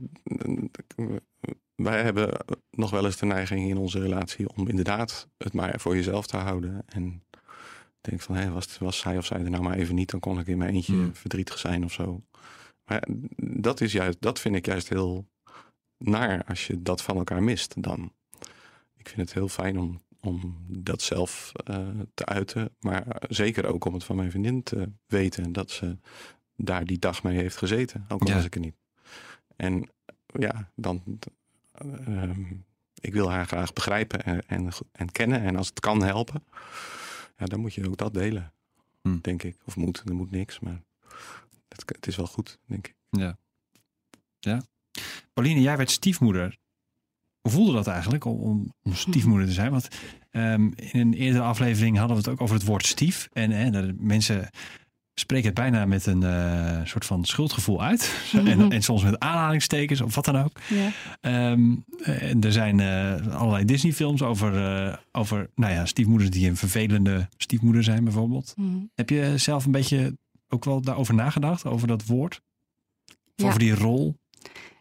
Wij hebben nog wel eens de neiging in onze relatie om inderdaad het maar voor jezelf te houden. En denk van, hé, was, was hij of zij er nou maar even niet, dan kon ik in mijn eentje Hmm. verdrietig zijn of zo. Maar dat, is juist, dat vind ik juist heel naar als je dat van elkaar mist dan. Ik vind het heel fijn om, om dat zelf eh, te uiten. Maar zeker ook om het van mijn vriendin te weten. Dat ze daar die dag mee heeft gezeten. Ook al Ja. was ik er niet. En ja, dan... ehm, ik wil haar graag begrijpen en, en, en kennen. En als het kan helpen, ja, dan moet je ook dat delen. Hm. Denk ik. Of moet. Er moet niks. Maar het, het is wel goed, denk ik. Ja. Ja. Pauline, jij werd stiefmoeder. hoe voelde dat eigenlijk om, om, [laughs] stiefmoeder te zijn? Want ehm, in een eerdere aflevering hadden we het ook over het woord stief. En hè, mensen spreken het bijna met een eh, soort van schuldgevoel uit. [laughs] en, en soms met aanhalingstekens of wat dan ook. Ja. Ehm, en er zijn eh, allerlei Disney-films over, eh, over nou ja, stiefmoeders die een vervelende stiefmoeder zijn, bijvoorbeeld. Mhm. Heb je zelf een beetje ook wel daarover nagedacht, over dat woord? Of Ja. over die rol?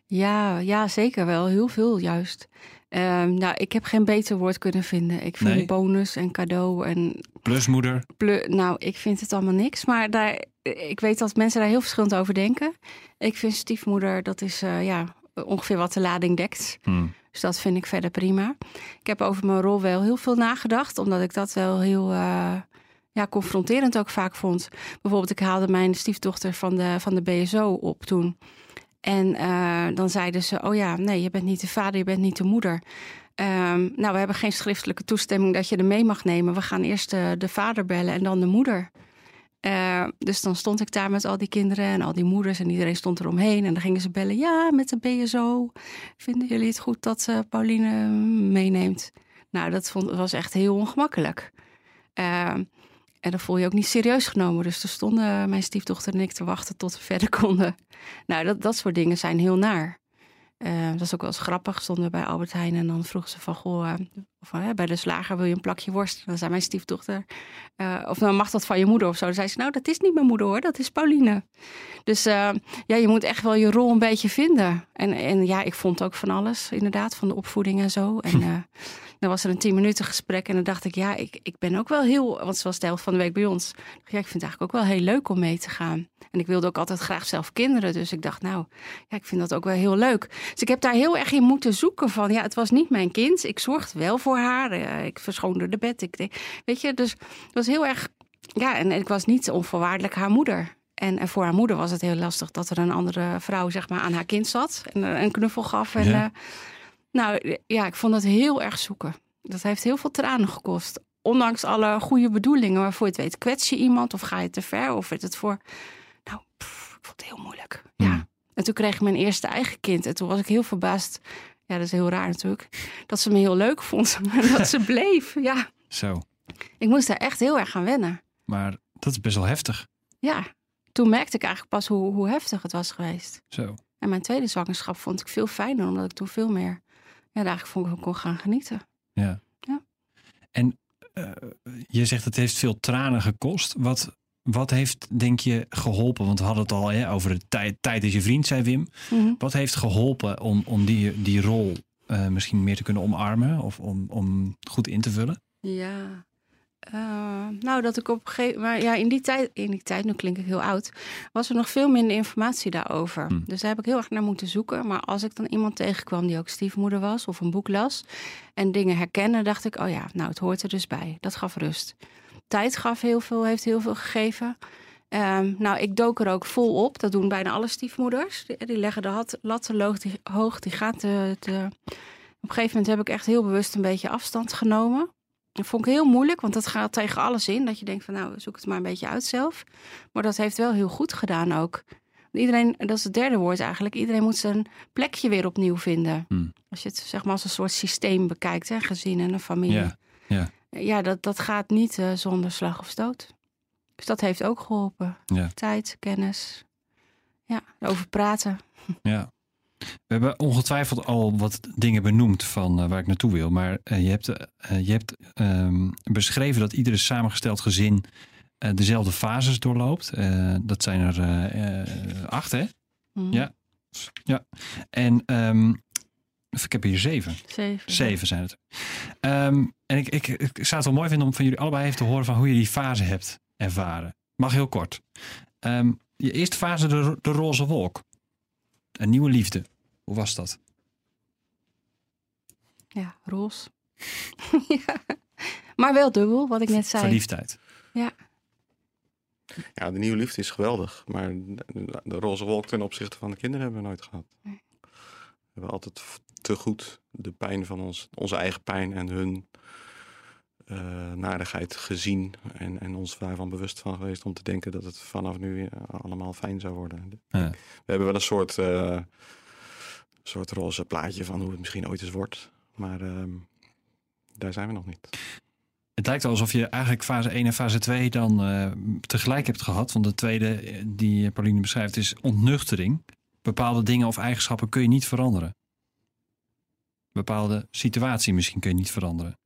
Ja, ja, zeker wel. Heel veel juist. Ehm, nou, ik heb geen beter woord kunnen vinden. Ik vind Nee? bonus en cadeau en Plusmoeder? nou, ik vind het allemaal niks. Maar daar, ik weet dat mensen daar heel verschillend over denken. Ik vind stiefmoeder, dat is eh, ja, ongeveer wat de lading dekt. Hm. Dus dat vind ik verder prima. Ik heb over mijn rol wel heel veel nagedacht, omdat ik dat wel heel eh, ja, confronterend ook vaak vond. Bijvoorbeeld, ik haalde mijn stiefdochter van de, van de BSO op toen. En eh, dan zeiden ze: Oh ja, nee, je bent niet de vader, je bent niet de moeder. Ehm, nou, we hebben geen schriftelijke toestemming dat je er mee mag nemen. We gaan eerst de, de vader bellen en dan de moeder. Eh, dus dan stond ik daar met al die kinderen en al die moeders en iedereen stond eromheen. En dan gingen ze bellen, ja, met de BSO. Vinden jullie het goed dat eh, Pauline meeneemt? Nou, dat vond, was echt heel ongemakkelijk. Eh, en dan voel je ook niet serieus genomen. Dus er stonden mijn stiefdochter en ik te wachten tot we [laughs] verder konden. Nou, dat, dat soort dingen zijn heel naar. Eh, dat is ook wel eens grappig. Stonden we bij Albert Heijn en dan vroeg ze van... Goh, eh, of, eh, bij de slager wil je een plakje worst? En dan zei mijn stiefdochter... of nou mag dat van je moeder of zo? Dan zei ze, nou, dat is niet mijn moeder hoor, dat is Pauline. Dus ja, je moet echt wel je rol een beetje vinden. En, en ja, ik vond ook van alles, inderdaad, van de opvoeding en zo. En [laughs] dan was er een tien minuten gesprek en dan dacht ik... ja, ik, ik ben ook wel heel... want zoals de helft van de week bij ons. Ja, ik vind het eigenlijk ook wel heel leuk om mee te gaan. En ik wilde ook altijd graag zelf kinderen. Dus ik dacht, nou, ja, ik vind dat ook wel heel leuk. Dus ik heb daar heel erg in moeten zoeken van... ja, het was niet mijn kind. Ik zorgde wel voor haar. eh, ik verschoonde de bed. Ik, weet je, dus het was heel erg... Ja, en ik was niet onvoorwaardelijk haar moeder. En, en voor haar moeder was het heel lastig dat er een andere vrouw zeg maar, aan haar kind zat. En een knuffel gaf. En, Ja. eh, nou ja, ik vond dat heel erg zoeken. Dat heeft heel veel tranen gekost. Ondanks alle goede bedoelingen. Maar voor je het weet, kwets je iemand of ga je te ver? Of werd het voor... Nou, pff, ik vond het heel moeilijk. Ja. Hmm. En toen kreeg ik mijn eerste eigen kind. En toen was ik heel verbaasd. Ja, dat is heel raar natuurlijk. Dat ze me heel leuk vond. [laughs] En dat ze bleef. Ja, Zo. ik moest daar echt heel erg gaan wennen. Maar dat is best wel heftig. Ja, toen merkte ik eigenlijk pas hoe, hoe heftig het was geweest. Zo. En mijn tweede zwangerschap vond ik veel fijner, omdat ik toen veel meer ja, daar eigenlijk vond ik kon gaan genieten. Ja. Ja. En eh, je zegt het heeft veel tranen gekost. Wat, wat heeft, denk je, geholpen? Want we hadden het al hè, over de tijd. Tijd is je vriend, zei Wim. Mhm. Wat heeft geholpen om, om die, die rol eh, misschien meer te kunnen omarmen? Of om, om goed in te vullen? Ja. Eh, nou, dat ik op een gegeven moment, ja, in die tijd, in die tijd, nu klink ik heel oud, was er nog veel minder informatie daarover. Hm. Dus daar heb ik heel erg naar moeten zoeken. Maar als ik dan iemand tegenkwam die ook stiefmoeder was of een boek las en dingen herkende, dacht ik, oh ja, nou, het hoort er dus bij. Dat gaf rust. Tijd gaf heel veel, heeft heel veel gegeven. Ehm, nou, ik dook er ook vol op. Dat doen bijna alle stiefmoeders. Die, die leggen de latten hoog, die, hoog, die gaan te, te... Op een gegeven moment heb ik echt heel bewust een beetje afstand genomen. Dat vond ik heel moeilijk, want dat gaat tegen alles in. Dat je denkt van nou, zoek het maar een beetje uit zelf. Maar dat heeft wel heel goed gedaan ook. Iedereen, dat is het derde woord eigenlijk. Iedereen moet zijn plekje weer opnieuw vinden. Hmm. Als je het zeg maar als een soort systeem bekijkt, hè, gezin en een familie. Ja, ja. Ja, dat, dat gaat niet eh, zonder slag of stoot. Dus dat heeft ook geholpen. Ja. Tijd, kennis. Ja, over praten. Ja. We hebben ongetwijfeld al wat dingen benoemd van eh, waar ik naartoe wil. Maar eh, je hebt, eh, je hebt ehm, beschreven dat iedere samengesteld gezin dezelfde fases doorloopt. Dat zijn er acht, hè? Mhm. Ja. Ja. En ehm, ik heb hier zeven. Zeven. Zeven zijn het. Ehm, en ik, ik, ik zou het wel mooi vinden om van jullie allebei even te horen van hoe je die fase hebt ervaren. Mag heel kort. Je eerste fase, de, de roze wolk. Een nieuwe liefde. Hoe was dat? Ja, roze. [laughs] ja. Maar wel dubbel, wat ik net zei. Verliefdheid. Ja, de nieuwe liefde is geweldig. Maar de, de roze wolk ten opzichte van de kinderen hebben we nooit gehad. Nee. We hebben altijd te goed de pijn van ons, onze eigen pijn en hun eh narigheid gezien. En, en ons daarvan bewust van geweest om te denken dat het vanaf nu allemaal fijn zou worden. Ja. We hebben wel een soort eh, soort roze plaatje van hoe het misschien ooit eens wordt. Maar ehm, daar zijn we nog niet. Het lijkt alsof je eigenlijk fase 1 en fase 2 dan eh, tegelijk hebt gehad. Want de tweede eh, die Pauline beschrijft is ontnuchtering. Bepaalde dingen of eigenschappen kun je niet veranderen. Bepaalde situatie misschien kun je niet veranderen.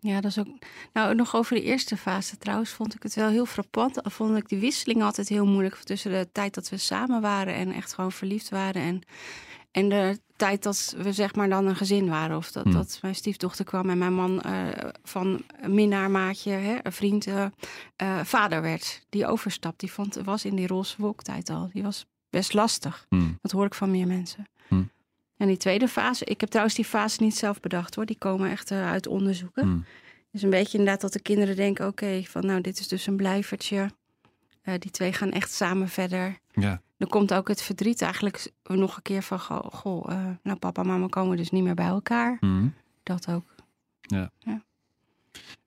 Ja, dat is ook. Nou, nog over de eerste fase trouwens, vond ik het wel heel frappant. Vond ik die wisseling altijd heel moeilijk tussen de tijd dat we samen waren en echt gewoon verliefd waren. En, en de tijd dat we zeg maar dan een gezin waren. Of dat, Hmm. dat mijn stiefdochter kwam en mijn man eh, van minnaar, maatje, hè, een vriend, eh, eh, vader werd. Die overstap, die vond, was in die roze wolktijd al. Die was best lastig. Hmm. Dat hoor ik van meer mensen. Hmm. En die tweede fase, ik heb trouwens die fase niet zelf bedacht hoor. Die komen echt eh, uit onderzoeken. Hmm. Dus een beetje inderdaad dat de kinderen denken: oké, van nou, dit is dus een blijvertje. Eh, die twee gaan echt samen verder. Ja. Dan komt ook het verdriet eigenlijk nog een keer van: goh, goh eh, nou, papa en mama komen dus niet meer bij elkaar. Hmm. Dat ook.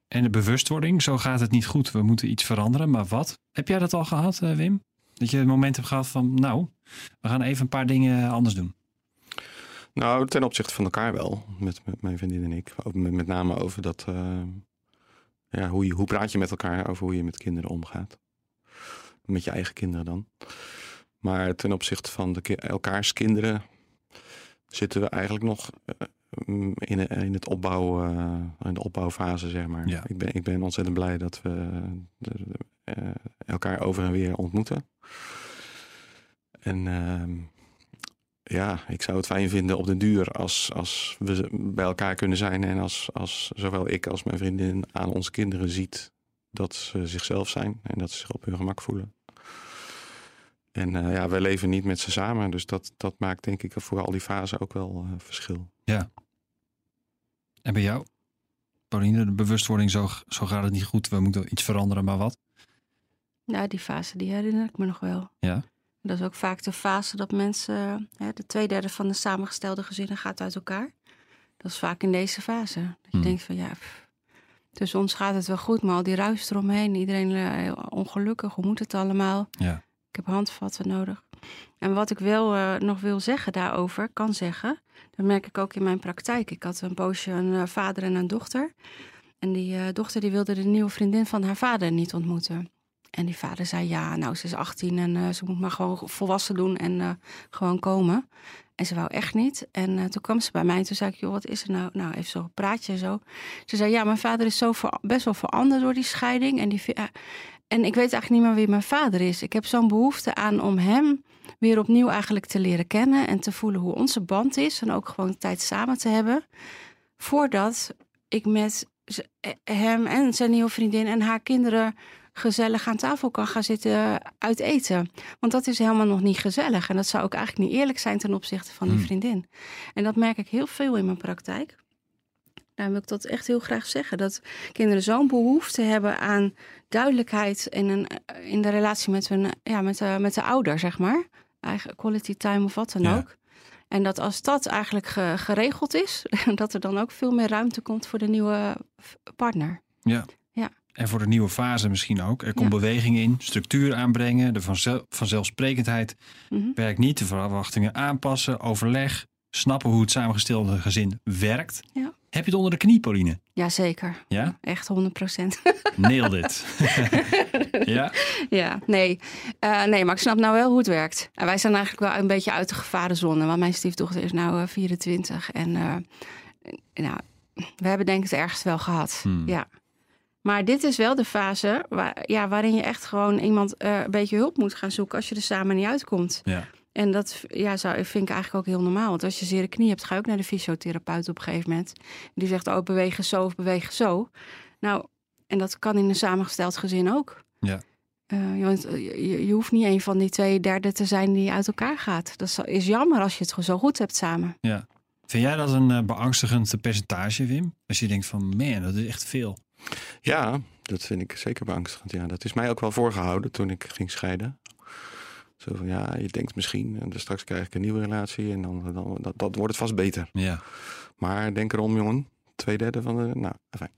En de bewustwording, zo gaat het niet goed. We moeten iets veranderen. Maar wat? Heb jij dat al gehad, eh, Wim? Dat je het moment hebt gehad van, nou, we gaan even een paar dingen anders doen. Nou, ten opzichte van elkaar wel. Met, met mijn vriendin en ik. Met, met name over dat. eh, ja, hoe, je, hoe praat je met elkaar over hoe je met kinderen omgaat? Met je eigen kinderen dan. Maar ten opzichte van de, ki- elkaars kinderen. zitten we eigenlijk nog. eh, in, in, het opbouw, eh, in de opbouwfase, zeg maar. Ja. Ik, ben, ik ben ontzettend blij dat we elkaar over en weer ontmoeten. En ehm, ja, ik zou het fijn vinden op den duur als, als we bij elkaar kunnen zijn en als, als zowel ik als mijn vriendin aan onze kinderen ziet dat ze zichzelf zijn en dat ze zich op hun gemak voelen. En eh, ja, wij leven niet met ze samen, dus dat, dat maakt denk ik voor al die fasen ook wel eh, verschil. En bij jou? Pauline, de bewustwording, zo, zo gaat het niet goed. We moeten iets veranderen, maar wat? Nou, die fase, die herinner ik me nog wel. Ja. Dat is ook vaak de fase dat mensen, hè, de twee derde van de samengestelde gezinnen gaat uit elkaar. Dat is vaak in deze fase. Dat je Hmm. denkt van ja, pff, tussen ons gaat het wel goed, maar al die ruis eromheen, iedereen eh, heel ongelukkig, hoe moet het allemaal? Ja. Ik heb handvatten nodig. En wat ik wel eh, nog wil zeggen daarover, kan zeggen, dat merk ik ook in mijn praktijk. Ik had een poosje een eh, vader en een dochter. En die dochter die wilde de nieuwe vriendin van haar vader niet ontmoeten. En die vader zei, ja, nou, ze is 18 en eh, ze moet maar gewoon volwassen doen en eh, gewoon komen. En ze wou echt niet. En eh, toen kwam ze bij mij en toen zei ik, joh, wat is er nou? Nou, even zo'n praatje en zo. Ze zei, ja, mijn vader is zo best wel veranderd door die scheiding. En, die, en ik weet eigenlijk niet meer wie mijn vader is. Ik heb zo'n behoefte aan om hem weer opnieuw eigenlijk te leren kennen. En te voelen hoe onze band is. En ook gewoon tijd samen te hebben. Voordat ik met hem en zijn nieuwe vriendin en haar kinderen gezellig aan tafel kan gaan zitten uit eten. Want dat is helemaal nog niet gezellig. En dat zou ook eigenlijk niet eerlijk zijn ten opzichte van die Hmm. vriendin. En dat merk ik heel veel in mijn praktijk. Daarom wil ik dat echt heel graag zeggen. Dat kinderen zo'n behoefte hebben aan duidelijkheid in, een, in de relatie met, hun, ja, met, de, met de ouder, zeg maar. Eigen quality time of wat dan Ja. ook. En dat als dat eigenlijk ge- geregeld is, [laughs] dat er dan ook veel meer ruimte komt voor de nieuwe partner. Ja. En voor de nieuwe fase misschien ook. Er komt Ja. beweging in, structuur aanbrengen, de vanzel- vanzelfsprekendheid Mhm. werkt niet, de verwachtingen aanpassen, overleg, snappen hoe het samengestelde gezin werkt. Ja. Heb je het onder de knie, Pauline? Jazeker, Ja? echt 100 procent. Nail dit. [laughs] ja? Ja, nee. Eh, nee, maar ik snap nou wel hoe het werkt. En wij zijn eigenlijk wel een beetje uit de gevarenzone. Want mijn stiefdochter is nou eh, 24. En eh, nou, we hebben denk ik het ergst wel gehad. Hmm. Ja. Maar dit is wel de fase waar, ja, waarin je echt gewoon iemand eh, een beetje hulp moet gaan zoeken als je er samen niet uitkomt. Ja. En dat ja, zou, vind ik eigenlijk ook heel normaal. Want als je zere knie hebt, ga je ook naar de fysiotherapeut op een gegeven moment. Die zegt, oh, bewegen zo of bewegen zo. Nou, en dat kan in een samengesteld gezin ook. Ja. Eh, je, want, eh, je, je hoeft niet een van die twee derde te zijn die uit elkaar gaat. Dat is, jammer als je het zo goed hebt samen. ja. Vind jij dat een beangstigend percentage, Wim? Als je denkt van, man, dat is echt veel. Ja, dat vind ik zeker beangstigend. Ja, dat is mij ook wel voorgehouden toen ik ging scheiden. Zo van ja, je denkt misschien, en dus straks krijg ik een nieuwe relatie en dan, dan dat, dat wordt het vast beter. Ja. Maar denk erom, jongen. Twee derde van de. Nou, fijn.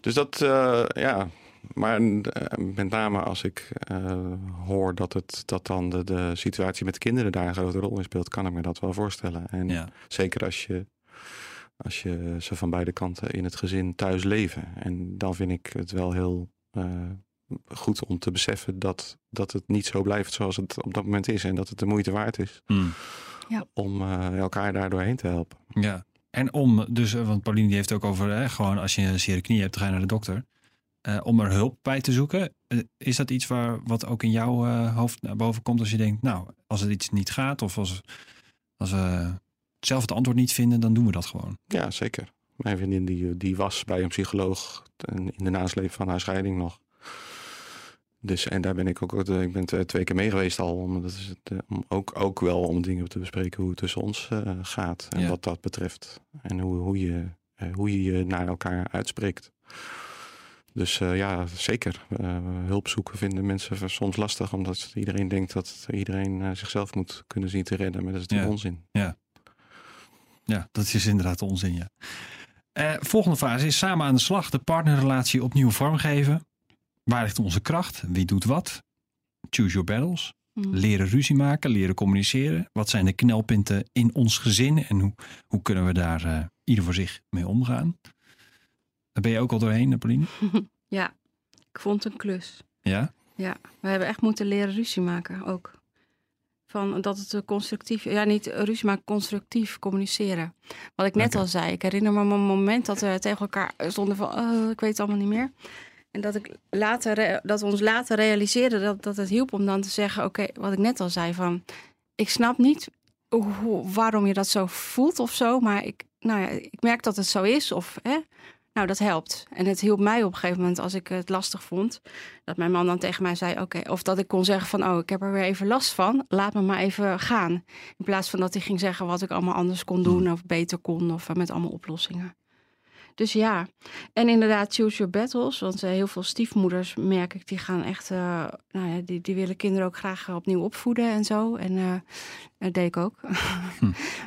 Dus dat, eh, ja, maar eh, met name als ik eh, hoor dat, het, dat dan de, de situatie met de kinderen daar een grote rol in speelt, kan ik me dat wel voorstellen. En Ja. zeker als je, als je ze van beide kanten in het gezin thuis leven. En dan vind ik het wel heel eh, goed om te beseffen dat, dat het niet zo blijft zoals het op dat moment is. En dat het de moeite waard is Mm. om eh, elkaar daar doorheen te helpen. Ja. En om, dus, eh, want Pauline die heeft ook over, hè, gewoon als je een zere knie hebt, dan ga je naar de dokter. Eh, om er hulp bij te zoeken. Is dat iets waar, wat ook in jouw eh, hoofd naar boven komt als je denkt, nou, als het iets niet gaat of als, als we zelf het antwoord niet vinden, dan doen we dat gewoon. Ja, zeker. Mijn vriendin die, die was bij een psycholoog in de nasleep van haar scheiding nog. Dus en daar ben ik ook, eh, ik ben t- twee keer mee geweest al. Om, dat is het, eh, om ook, ook wel om dingen te bespreken hoe het tussen ons eh, gaat. En Ja. wat dat betreft. En hoe, hoe, je, eh, hoe je je naar elkaar uitspreekt. Dus eh, ja, zeker. Eh, hulp zoeken vinden mensen soms lastig. Omdat iedereen denkt dat iedereen eh, zichzelf moet kunnen zien te redden. Maar dat is natuurlijk Ja. onzin. Ja, dat is inderdaad onzin, ja. Eh, volgende fase is samen aan de slag de partnerrelatie opnieuw vormgeven. Waar ligt onze kracht? Wie doet wat? Choose your battles. Mm. Leren ruzie maken, leren communiceren. Wat zijn de knelpunten in ons gezin en hoe, hoe kunnen we daar eh, ieder voor zich mee omgaan? Daar ben je ook al doorheen, Pauline? [laughs] Ja, ik vond het een klus. Ja? Ja, we hebben echt moeten leren ruzie maken ook. Van dat het eh, constructief, ja niet ruzie maar constructief communiceren. Wat ik net al zei, ik herinner me een moment dat we tegen elkaar stonden van, oh, ik weet het allemaal niet meer. En dat, ik later, dat we ons later realiseerden dat, dat het hielp om dan te zeggen, oké, wat ik net al zei van, ik snap niet hoe, waarom je dat zo voelt of zo, maar ik, nou ja, ik merk dat het zo is of hè, nou, dat helpt. En het hielp mij op een gegeven moment als ik het lastig vond. Dat mijn man dan tegen mij zei: Oké, of dat ik kon zeggen: van, Oh, ik heb er weer even last van. Laat me maar even gaan. In plaats van dat hij ging zeggen wat ik allemaal anders kon doen, of beter kon, of eh, met allemaal oplossingen. Dus ja, en inderdaad, choose your battles. Want eh, heel veel stiefmoeders, merk ik, die gaan echt, eh, nou ja, die, die willen kinderen ook graag opnieuw opvoeden en zo. En eh, dat deed ik ook. [laughs]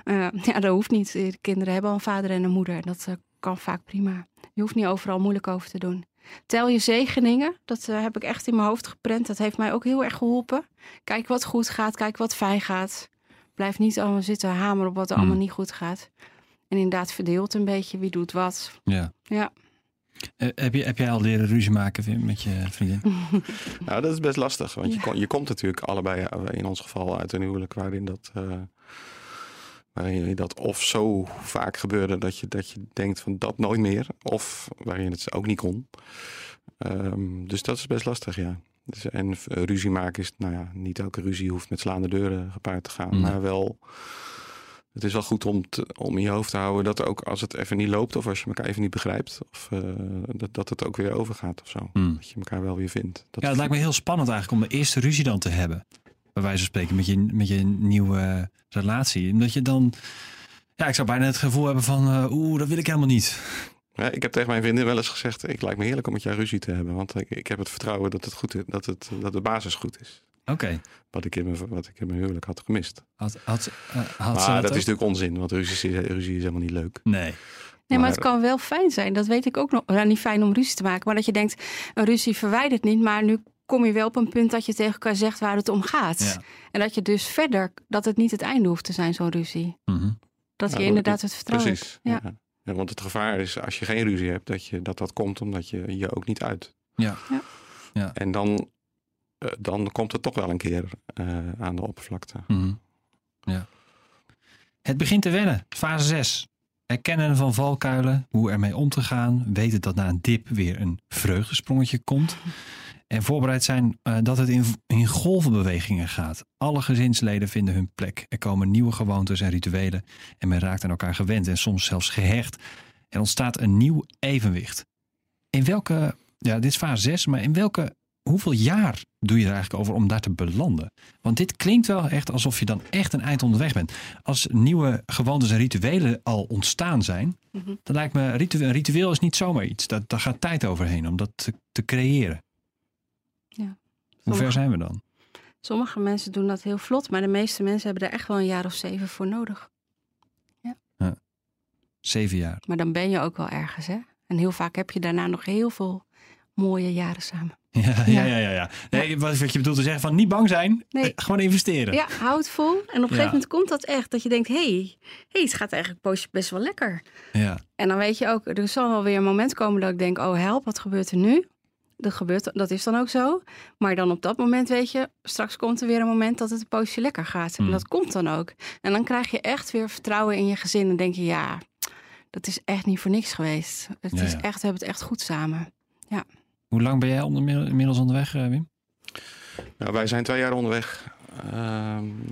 Eh, ja, dat hoeft niet. De kinderen hebben al een vader en een moeder. En dat kan vaak prima. Je hoeft niet overal moeilijk over te doen. Tel je zegeningen. Dat eh, heb ik echt in mijn hoofd geprent. Dat heeft mij ook heel erg geholpen. Kijk wat goed gaat. Kijk wat fijn gaat. Blijf niet allemaal zitten hameren op wat er Hmm. allemaal niet goed gaat. En inderdaad verdeelt een beetje wie doet wat. Ja. Ja. Eh, heb, je, heb jij al leren ruzie maken met je vriendin? [laughs] Nou, dat is best lastig. Want je, kom- je komt natuurlijk allebei eh, in ons geval uit een huwelijk waarin dat, eh, waarin dat of zo vaak gebeurde dat je, dat je denkt van dat nooit meer. Of waarin het ook niet kon. Ehm, dus dat is best lastig, ja. Dus, en ruzie maken is, nou ja, niet elke ruzie hoeft met slaande deuren gepaard te gaan. Maar wel, het is wel goed om, te, om in je hoofd te houden dat ook als het even niet loopt of als je elkaar even niet begrijpt, of, eh, dat, dat het ook weer overgaat of zo. Hmm. Dat je elkaar wel weer vindt. Dat Ja, het lijkt me heel spannend eigenlijk om de eerste ruzie dan te hebben. Bij wijze van spreken met je, met je nieuwe relatie. Omdat je dan... Ja, ik zou bijna het gevoel hebben van... eh, Oeh, dat wil ik helemaal niet. Ja, ik heb tegen mijn vriendin wel eens gezegd: ik lijkt me heerlijk om met jou ruzie te hebben, want ik, ik heb het vertrouwen dat het goed is, dat het dat de basis goed is. Oké. Wat ik in mijn wat ik in mijn huwelijk had gemist. Had, had, eh, had ze maar dat, ook? is natuurlijk onzin, want ruzie is, ruzie is helemaal niet leuk. Nee. Nee, maar, Maar- het kan wel fijn zijn. Dat weet ik ook nog. Nou, niet fijn om ruzie te maken. Maar dat je denkt, een ruzie verwijdert niet. Maar nu kom je wel op een punt dat je tegen elkaar zegt waar het om gaat. Ja. En dat je dus verder, dat het niet het einde hoeft te zijn, zo'n ruzie. Mhm. Dat Ja, je inderdaad het vertrouwen hebt. Precies. Ja. Ja. Ja, want het gevaar is als je geen ruzie hebt, dat je, dat, dat komt omdat je je ook niet uit. Ja. Ja. Ja. En dan, eh, dan komt het toch wel een keer eh, aan de oppervlakte. Mhm. Ja. Het begint te wennen. Fase 6. Erkennen van valkuilen, hoe ermee om te gaan. Weten dat na een dip weer een vreugdesprongetje komt. En voorbereid zijn eh, dat het in, in golvenbewegingen gaat. Alle gezinsleden vinden hun plek. Er komen nieuwe gewoontes en rituelen. En men raakt aan elkaar gewend en soms zelfs gehecht. Er ontstaat een nieuw evenwicht. In welke, ja, dit is fase 6, maar in welke, hoeveel jaar doe je er eigenlijk over om daar te belanden? Want dit klinkt wel echt alsof je dan echt een eind onderweg bent. Als nieuwe gewoontes en rituelen al ontstaan zijn, Mhm. dan lijkt me ritu- een ritueel is niet zomaar iets. Dat, daar gaat tijd overheen om dat te, te creëren. Ja. Hoe ver zijn we dan? Sommige mensen doen dat heel vlot. Maar de meeste mensen hebben daar echt wel een jaar of zeven voor nodig. Zeven jaar. Maar dan ben je ook wel ergens, hè? En heel vaak heb je daarna nog heel veel mooie jaren samen. Ja, ja, ja. ja, ja. Nee, wat, wat je bedoelt te zeggen van niet bang zijn, Nee. eh, gewoon investeren. Ja, hou het vol. En op een gegeven Ja. moment komt dat echt. Dat je denkt, hé, hey, hey, het gaat eigenlijk poosje best wel lekker. Ja. En dan weet je ook, er zal wel weer een moment komen dat ik denk, oh help, wat gebeurt er nu? Dat, gebeurt, dat is dan ook zo. Maar dan op dat moment weet je, straks komt er weer een moment dat het een poosje lekker gaat. Mm. En dat komt dan ook. En dan krijg je echt weer vertrouwen in je gezin. En denk je, ja, dat is echt niet voor niks geweest. Het Ja, is ja. echt, we hebben het echt goed samen. Hoe lang ben jij onder, inmiddels onderweg, eh, Wim? Nou, wij zijn twee jaar onderweg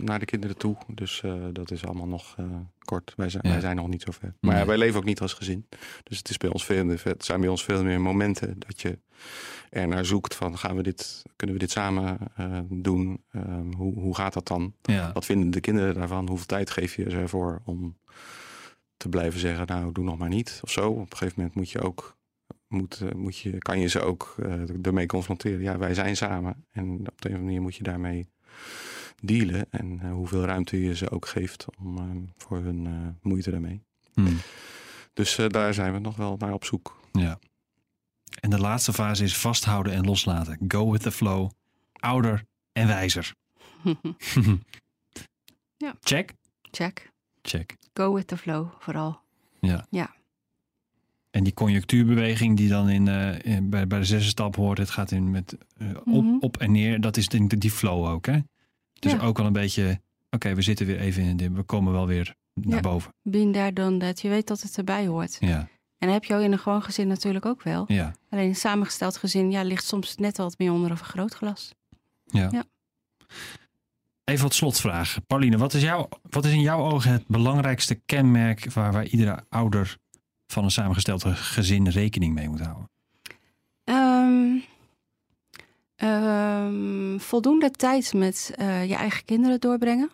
naar de kinderen toe. Dus eh, dat is allemaal nog eh, kort. Wij zijn, Ja. wij zijn nog niet zo ver. Maar ja, wij leven ook niet als gezin. Dus het, is bij ons veel, het zijn bij ons veel meer momenten dat je er naar zoekt van gaan we dit, kunnen we dit samen eh, doen? Ehm, hoe, hoe gaat dat dan? Ja. Wat vinden de kinderen daarvan? Hoeveel tijd geef je ze ervoor om te blijven zeggen, nou doe nog maar niet of zo? Op een gegeven moment moet je ook, moet, moet je, kan je ze ook eh, ermee confronteren. Ja, wij zijn samen en op de een of andere manier moet je daarmee dealen. En eh, hoeveel ruimte je ze ook geeft om, eh, voor hun eh, moeite daarmee. Hmm. Dus eh, daar zijn we nog wel naar op zoek. ja. En de laatste fase is vasthouden en loslaten. Go with the flow. Ouder en wijzer. [laughs] Ja. Check? Check. Check. Go with the flow, vooral. En die conjunctuurbeweging die dan in, eh, in- bij, bij de zesde stap hoort, het gaat in met op, Mhm. op en neer. Dat is denk ik die flow ook, hè? Dus Ja. ook wel een beetje, oké, we zitten weer even in, de, we komen wel weer naar Ja. boven. Been there, done that. Je weet dat het erbij hoort. Ja, En dat heb je ook in een gewoon gezin natuurlijk ook wel. ja, Alleen een samengesteld gezin ja, ligt soms net wat meer onder een vergrootglas. ja. Ja. Even wat slotvraag. Pauline, wat is, jouw, wat is in jouw ogen het belangrijkste kenmerk waar, waar iedere ouder van een samengesteld gezin rekening mee moet houden? Ehm, ehm, voldoende tijd met eh, je eigen kinderen doorbrengen.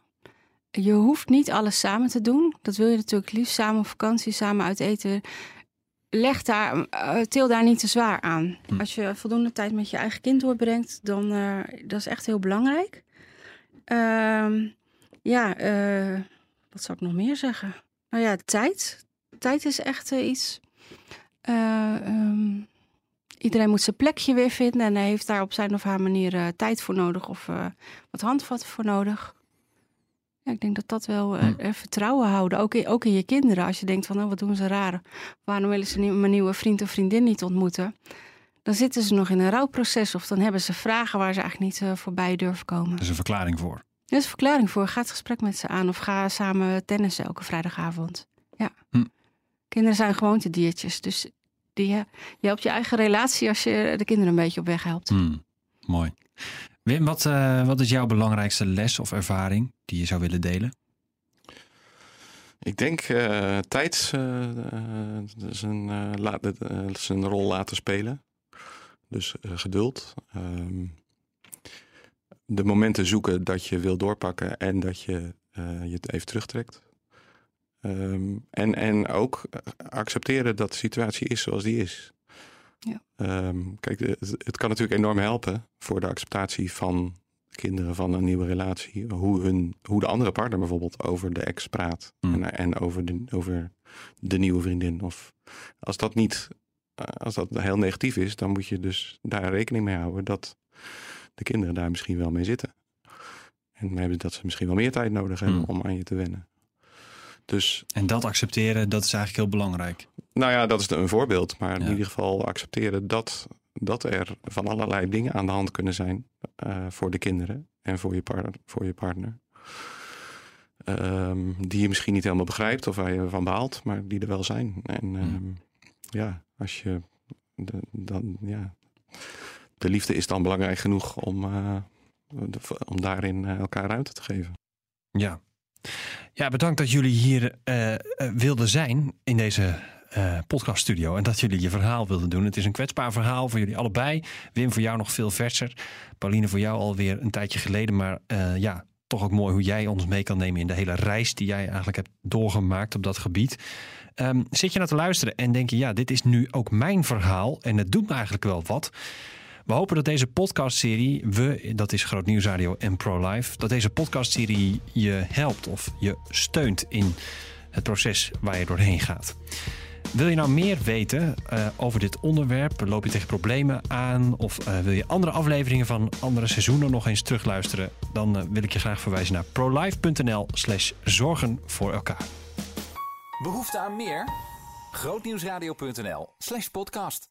Je hoeft niet alles samen te doen. Dat wil je natuurlijk liefst samen op vakantie, samen uit eten. Leg daar, eh, til daar niet te zwaar aan. Hm. Als je voldoende tijd met je eigen kind doorbrengt, dan uh, dat is echt heel belangrijk. Ehm, ja, wat zou ik nog meer zeggen? Nou ja, tijd. Tijd is echt iets. Um, iedereen moet zijn plekje weer vinden en hij heeft daar op zijn of haar manier uh, tijd voor nodig of uh, wat handvatten voor nodig. Ja, ik denk dat dat wel uh, hm. vertrouwen houden, ook in, ook in je kinderen. Als je denkt van, oh, wat doen ze raar? Waarom willen ze niet, mijn nieuwe vriend of vriendin niet ontmoeten? Dan zitten ze nog in een rouwproces of dan hebben ze vragen waar ze eigenlijk niet voorbij durven komen. Er is een verklaring voor. Er is een verklaring voor. Ga het gesprek met ze aan of ga samen tennissen elke vrijdagavond. Ja. Hm. Kinderen zijn gewoontediertjes, dus die, je helpt je eigen relatie als je de kinderen een beetje op weg helpt. Hm. Mooi. Wim, wat, uh, wat is jouw belangrijkste les of ervaring die je zou willen delen? Ik denk uh, tijd uh, zijn, la, zijn rol laten spelen. Dus geduld. Um, de momenten zoeken dat je wil doorpakken en dat je je het even terugtrekt. Um, en, en ook accepteren dat de situatie is zoals die is. Ja. Um, kijk, het, het, kan natuurlijk enorm helpen voor de acceptatie van kinderen van een nieuwe relatie. Hoe, hun, hoe de andere partner bijvoorbeeld over de ex praat. Mm. En, en over, de, over de nieuwe vriendin. Of als dat niet, als dat heel negatief is, dan moet je dus daar rekening mee houden dat de kinderen daar misschien wel mee zitten. En dat ze misschien wel meer tijd nodig hebben Mm. om aan je te wennen. Dus, en dat accepteren, dat is eigenlijk heel belangrijk. Nou ja, dat is een voorbeeld. Maar in ieder geval accepteren dat, dat er van allerlei dingen aan de hand kunnen zijn uh, voor de kinderen en voor je, par voor je partner. Um, die je misschien niet helemaal begrijpt of waar je van baalt, maar die er wel zijn. En um, ja, als je de, dan, ja, de liefde is dan belangrijk genoeg om, uh, de, om daarin uh, elkaar ruimte te geven. Ja. Ja, bedankt dat jullie hier uh, wilden zijn in deze uh, podcaststudio. En dat jullie je verhaal wilden doen. Het is een kwetsbaar verhaal voor jullie allebei. Wim, voor jou nog veel verser. Pauline, voor jou alweer een tijdje geleden. Maar ja, toch ook mooi hoe jij ons mee kan nemen in de hele reis die jij eigenlijk hebt doorgemaakt op dat gebied. Um, zit je naar te luisteren en denk je, ja, dit is nu ook mijn verhaal. En het doet me eigenlijk wel wat. We hopen dat deze podcastserie, we, dat is Groot Nieuwsradio en ProLife, dat deze podcastserie je helpt of je steunt in het proces waar je doorheen gaat. Wil je nou meer weten uh, over dit onderwerp? Loop je tegen problemen aan? Of uh, wil je andere afleveringen van andere seizoenen nog eens terugluisteren? Dan uh, wil ik je graag verwijzen naar prolife.nl slash zorgen voor elkaar. Behoefte aan meer? Grootnieuwsradio.nl slash podcast.